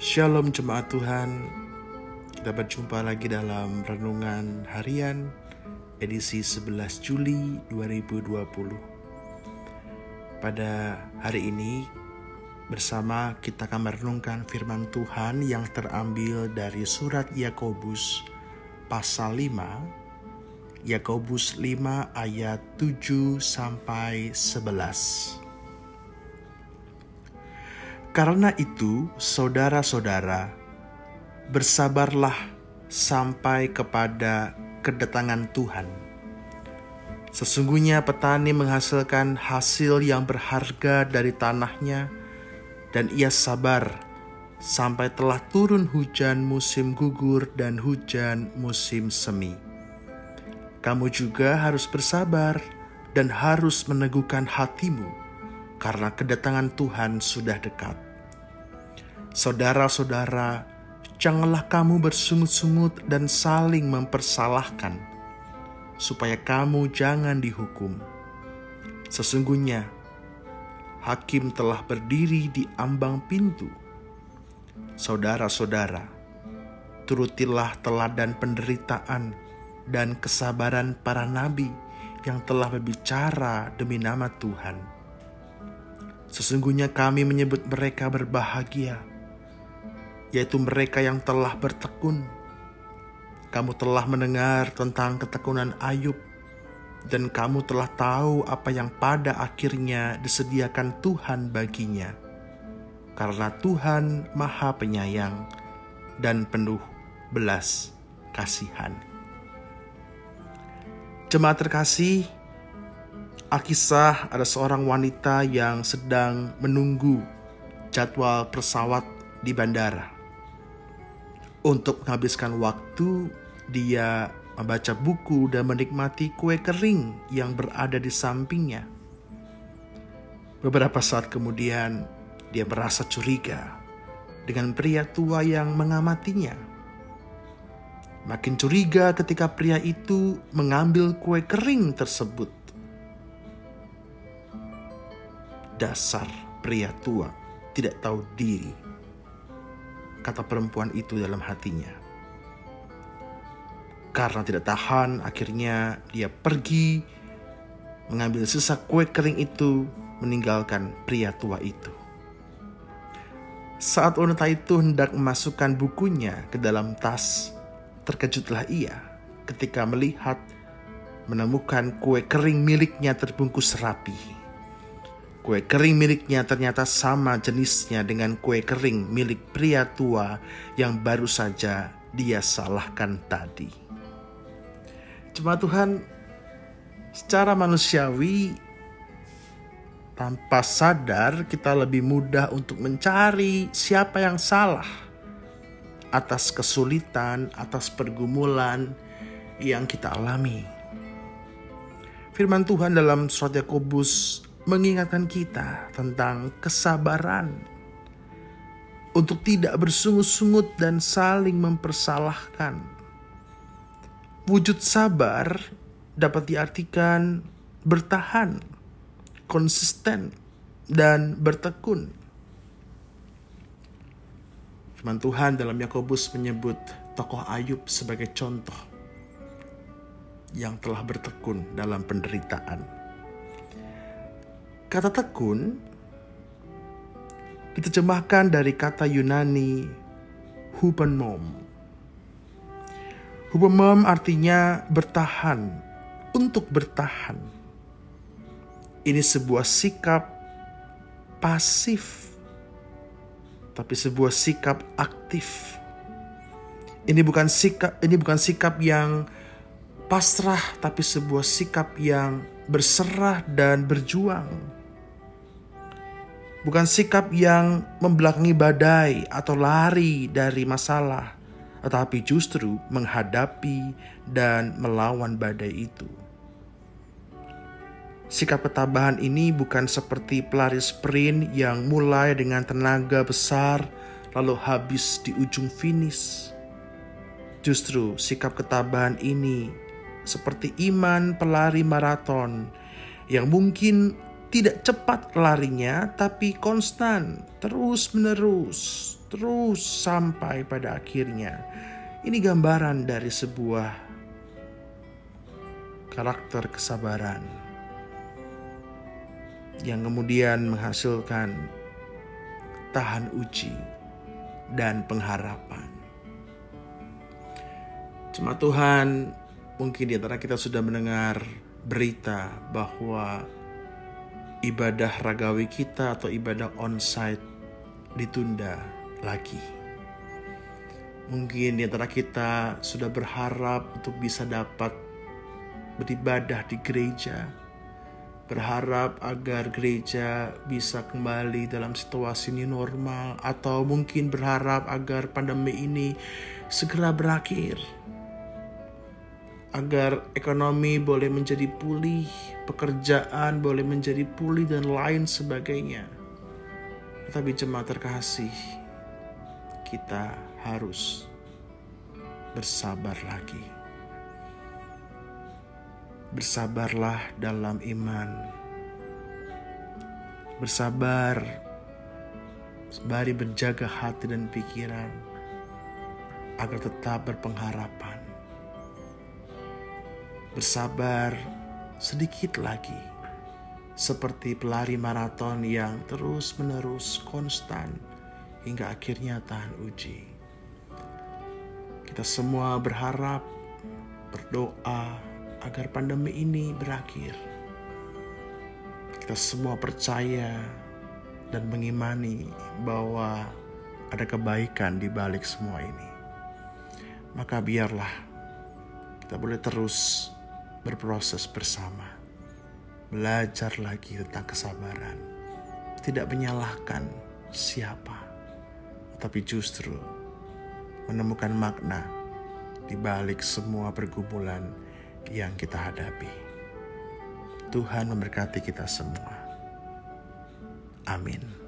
Shalom jemaat Tuhan. Kita berjumpa lagi dalam Renungan Harian edisi 11 Juli 2020 Pada hari ini bersama kita akan merenungkan firman Tuhan yang terambil dari surat Yakobus pasal 5 Yakobus 5 ayat 7 sampai 11 karena itu, saudara-saudara, bersabarlah sampai kepada kedatangan Tuhan. Sesungguhnya petani menghasilkan hasil yang berharga dari tanahnya, dan ia sabar sampai telah turun hujan musim gugur dan hujan musim semi. Kamu juga harus bersabar dan harus meneguhkan hatimu karena kedatangan Tuhan sudah dekat. Saudara-saudara, janganlah kamu bersungut-sungut dan saling mempersalahkan, supaya kamu jangan dihukum. Sesungguhnya, hakim telah berdiri di ambang pintu. Saudara-saudara, turutilah teladan penderitaan dan kesabaran para nabi yang telah berbicara demi nama Tuhan Sesungguhnya kami menyebut mereka berbahagia, yaitu mereka yang telah bertekun. Kamu telah mendengar tentang ketekunan Ayub, dan kamu telah tahu apa yang pada akhirnya disediakan Tuhan baginya, karena Tuhan Maha Penyayang dan penuh belas kasihan. Jemaat terkasih, Alkisah ada seorang wanita yang sedang menunggu jadwal pesawat di bandara. Untuk menghabiskan waktu, dia membaca buku dan menikmati kue kering yang berada di sampingnya. Beberapa saat kemudian, dia merasa curiga dengan pria tua yang mengamatinya. Makin curiga ketika pria itu mengambil kue kering tersebut dasar pria tua tidak tahu diri. Kata perempuan itu dalam hatinya. Karena tidak tahan, akhirnya dia pergi mengambil sisa kue kering itu, meninggalkan pria tua itu. Saat wanita itu hendak memasukkan bukunya ke dalam tas, terkejutlah ia ketika melihat menemukan kue kering miliknya terbungkus rapi. Kue kering miliknya ternyata sama jenisnya dengan kue kering milik pria tua yang baru saja dia salahkan tadi. Cuma Tuhan, secara manusiawi, tanpa sadar kita lebih mudah untuk mencari siapa yang salah atas kesulitan, atas pergumulan yang kita alami. Firman Tuhan dalam surat Yakobus mengingatkan kita tentang kesabaran untuk tidak bersungut-sungut dan saling mempersalahkan. Wujud sabar dapat diartikan bertahan, konsisten, dan bertekun. Firman Tuhan dalam Yakobus menyebut tokoh Ayub sebagai contoh yang telah bertekun dalam penderitaan. Kata tekun diterjemahkan dari kata Yunani hupenmom. Hupenmom artinya bertahan, untuk bertahan. Ini sebuah sikap pasif, tapi sebuah sikap aktif. Ini bukan sikap, ini bukan sikap yang pasrah, tapi sebuah sikap yang berserah dan berjuang bukan sikap yang membelakangi badai atau lari dari masalah, tetapi justru menghadapi dan melawan badai itu. Sikap ketabahan ini bukan seperti pelari sprint yang mulai dengan tenaga besar lalu habis di ujung finish. Justru sikap ketabahan ini seperti iman pelari maraton yang mungkin tidak cepat larinya, tapi konstan, terus-menerus, terus sampai pada akhirnya. Ini gambaran dari sebuah karakter kesabaran yang kemudian menghasilkan tahan uji dan pengharapan. Cuma Tuhan, mungkin di antara kita sudah mendengar berita bahwa ibadah ragawi kita atau ibadah onsite ditunda lagi. Mungkin di antara kita sudah berharap untuk bisa dapat beribadah di gereja, berharap agar gereja bisa kembali dalam situasi new normal, atau mungkin berharap agar pandemi ini segera berakhir, agar ekonomi boleh menjadi pulih, pekerjaan boleh menjadi pulih, dan lain sebagainya. Tetapi jemaat terkasih, kita harus bersabar lagi. Bersabarlah dalam iman. Bersabar sembari berjaga hati dan pikiran agar tetap berpengharapan. Bersabar sedikit lagi seperti pelari maraton yang terus-menerus konstan hingga akhirnya tahan uji. Kita semua berharap, berdoa agar pandemi ini berakhir. Kita semua percaya dan mengimani bahwa ada kebaikan di balik semua ini. Maka biarlah kita boleh terus berproses bersama belajar lagi tentang kesabaran, tidak menyalahkan siapa, tapi justru menemukan makna di balik semua pergumulan yang kita hadapi. Tuhan memberkati kita semua. Amin.